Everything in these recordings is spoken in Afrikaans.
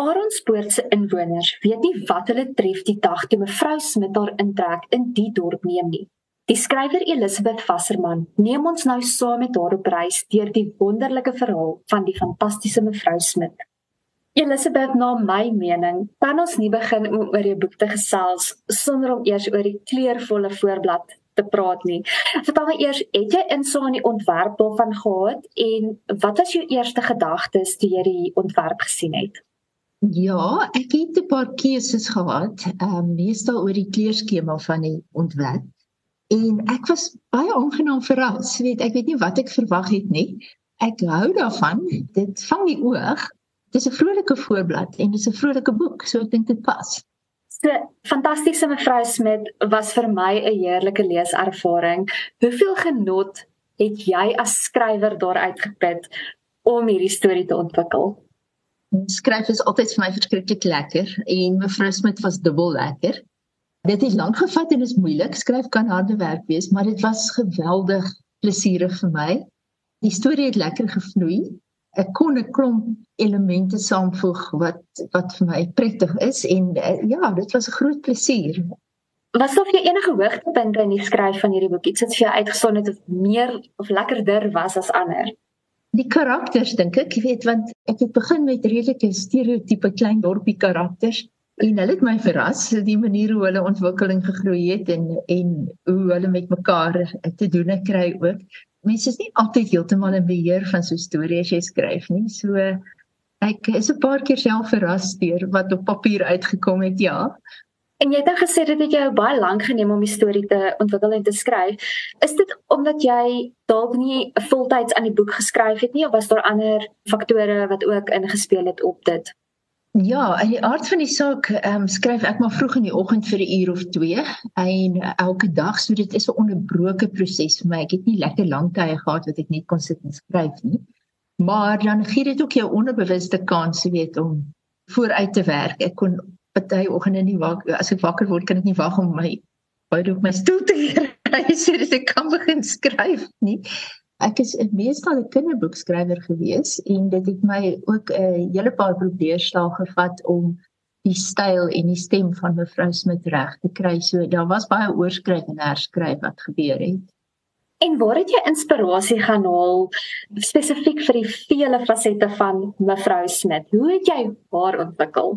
Aronspoort se inwoners weet nie wat hulle tref die dag toe mevrou Smit haar intrek in die dorp neem nie. Die skrywer Elisabeth Wasserman neem ons nou saam met haar op reis deur die wonderlike verhaal van die fantastiese mevrou Smit. Elisabeth, na my mening, kan ons nie begin om oor jou boek te gesels sonder om eers oor die kleurvolle voorblad te praat nie. Vertel my eers, het jy insig in die ontwerp daarvan gehad en wat was jou eerste gedagtes toe jy die ontwerp gesien het? Ja, ek het 'n paar keuses gehad, ehm um, meestal oor die kleurskema van die ontwerp. En ek was baie aangenaam verras. Weet, ek weet nie wat ek verwag het nie. Ek hou daarvan. Dit vang die oog. Dit is 'n vrolike voorblad en dit is 'n vrolike boek, so ek dink dit pas. So, fantastiese mevrou Smit was vir my 'n heerlike leeservaring. Hoeveel genot het jy as skrywer daaruit geput om hierdie storie te ontwikkel? Skryf is altyd vir my verskriklik lekker en mevrou Smit was dubbel lekker. Dit het lank gevat en is moeilik. Skryf kan harde werk wees, maar dit was geweldig plesierig vir my. Die storie het lekker gevloei. Ek kon 'n klomp elemente saamvoeg wat wat vir my prettig is en uh, ja, dit was 'n groot plesier. Was daar vir enige hoogtepunte in die skryf van hierdie boek iets wat vir jou uitgestaan het of meer of lekkerder was as ander? Die karakters dink ek, jy weet want ek het begin met redelike stereotipe klein dorpie karakters en hulle het my verras die manier hoe hulle ontwikkeling gegroei het en en hoe hulle met mekaar te doen kry ook. Mense is nie altyd heeltemal in beheer van so 'n storie as jy skryf nie. So ek is 'n paar keer self verras deur wat op papier uitgekom het, ja. En jy het dan gesê dit het jou baie lank geneem om die storie te ontwikkel en te skryf. Is dit omdat jy dalk nie voltyds aan die boek geskryf het nie of was daar ander faktore wat ook ingespeel het op dit? Ja, in die aard van die saak, ehm um, skryf ek maar vroeg in die oggend vir 'n uur of 2 en elke dag, so dit is 'n onderbroke proses vir my. Ek het nie lekker lank tye gehad wat ek net kon sit en skryf nie. Maar dan gee dit ook jou onderbewuste kans, weet, om vooruit te werk. Ek kon party oggende nie wak as ek wakker word kan ek nie wag om my buite op my stoel te ry sodat ek kan begin skryf nie. Ek is meestal 'n kinderboekskrywer gewees en dit het my ook 'n hele paar probeerslae gevat om die styl en die stem van mevrou Smit reg te kry. So daar was baie oorskryf en herskryf wat gebeur het. En waar het jy inspirasie gaan haal spesifiek vir die vele fasette van mevrou Smit? Hoe het jy haar ontwikkel?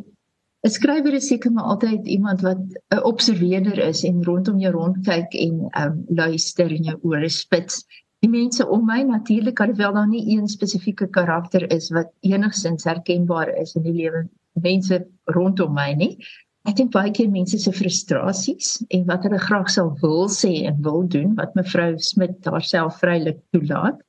'n skrywer is seker maar altyd iemand wat 'n observeerder is en rondom jou rondkyk en um luister en jou ore spits. Die mense om my natuurlik alhoewel daar nie een spesifieke karakter is wat enigsins herkenbaar is in die lewe mense rondom my nie. Ek dink baie keer mense se frustrasies en wat hulle graag sou wil sê en wil doen wat mevrou Smit haarself vrylik toelaat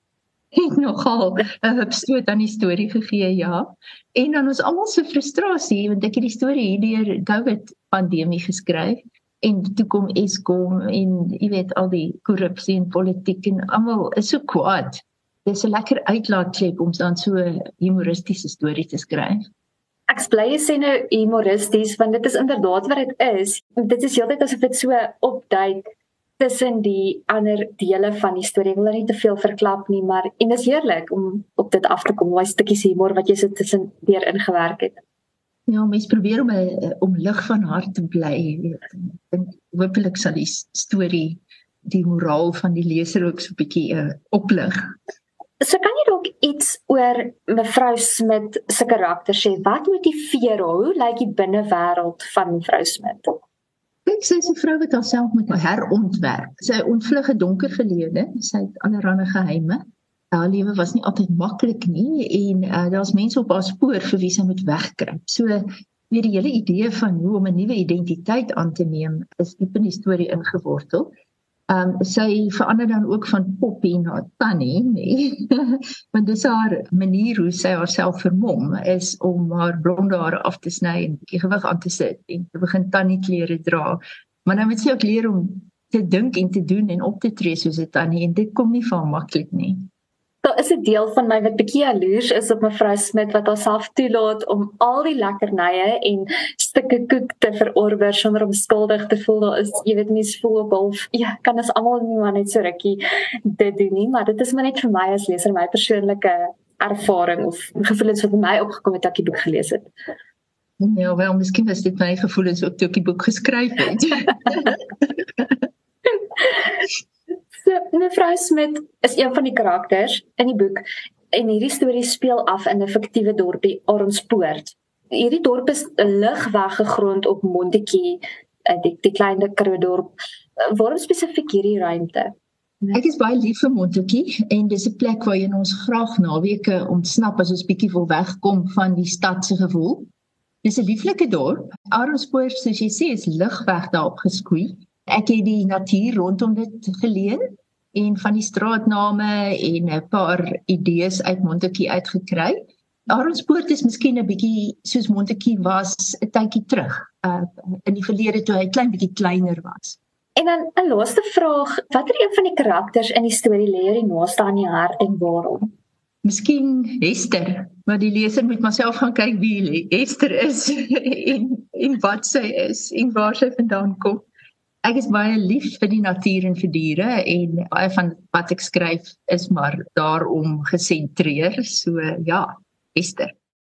het nogal 'n hupstoot aan die storie gegee, ja. En dan ons almal se frustrasie want ek het die storie hierdeur COVID pandemie geskryf en toe kom Eskom en jy weet al die korrupsie en politiek en almal is so kwaad. Dis 'n lekker uitlaatklep om dan so 'n humoristiese storie te skryf. Ek bly sê nou humoristies want dit is inderdaad wat dit is. Dit is heeltyd asof dit so opduik tussen die ander dele van die storie. Ek wil nie te veel verklap nie, maar en dis heerlik om op dit af te kom, daai stukkies humor wat jy so tussen deur ingewerk het. Ja, mens probeer om 'n om lig van hart te bly, weet. En hopelik sal die storie die moraal van die leser ook so 'n bietjie uh, oplig. So kan jy dalk iets oor mevrou Smit se karakter sê? Wat motiveer haar? Hoe lyk die binnewêreld van mevrou Smit? Kyk, sy is 'n vrou wat haarself moet herontwerp. Sy ontvlug 'n donker verlede, sy het allerlei geheime. Haar lewe was nie altyd maklik nie en uh, daar's mense op haar spoor vir wie sy moet wegkruip. So weer die hele idee van hoe om 'n nuwe identiteit aan te neem is diep in die storie ingewortel. Ehm um, sy verander dan ook van Poppy na Tannie, nee. Want dis haar manier hoe sy haarself vermom is om haar blonde hare af te sny en 'n bietjie gewig aan te sit en te begin Tannie klere dra. Maar nou moet sy ook leer om te dink en te doen en op te tree soos 'n Tannie en dit kom nie van maklik nie. Daar is 'n deel van my wat bietjie jaloers is op mevrou Smit wat haarself toelaat om al die lekkernye en stukke koek te verorber sonder om skuldig te voel. Daar is, jy weet, mens voel op half, ja, kan ons almal nie maar net so rukkie dit doen nie, maar dit is maar net vir my as leser my persoonlike ervaring of gevoelens wat by my opgekom het as ek die boek gelees het. Ja, wel, miskien was dit my gevoelens ook toe ek die boek geskryf het. mevrou Smit is een van die karakters in die boek en hierdie storie speel af in 'n fiktiewe dorpie Oronspoort. Hierdie dorp is lig weggegrond op Montetjie, eh, die die klein dorp. Waarom spesifiek hierdie ruimte? Ek is baie lief vir Montetjie en dis 'n plek waar jy ons graag naweke ontsnap as ons bietjie wil wegkom van die stad se gevoel. Dis 'n lieflike dorp. Aronspoort soos jy sê is ligweg daarop geskoei. Ek het die natuur rondom dit geleen en van die straatname en 'n paar idees uit Montetjie uitgekry. Aronspoort is miskien 'n bietjie soos Montetjie was 'n tydjie terug, uh, in die verlede toe hy klein bietjie kleiner was. En dan 'n laaste vraag, watter een van die karakters in die storie lê jou die naaste aan die hart en waarom? Miskien Hester, maar die leser moet maar self gaan kyk wie Hester is en en wat sy is en waar sy vandaan kom. Ek is baie lief vir die natuur en vir diere en baie van wat ek skryf is maar daarom gesentreer. So ja, Hester.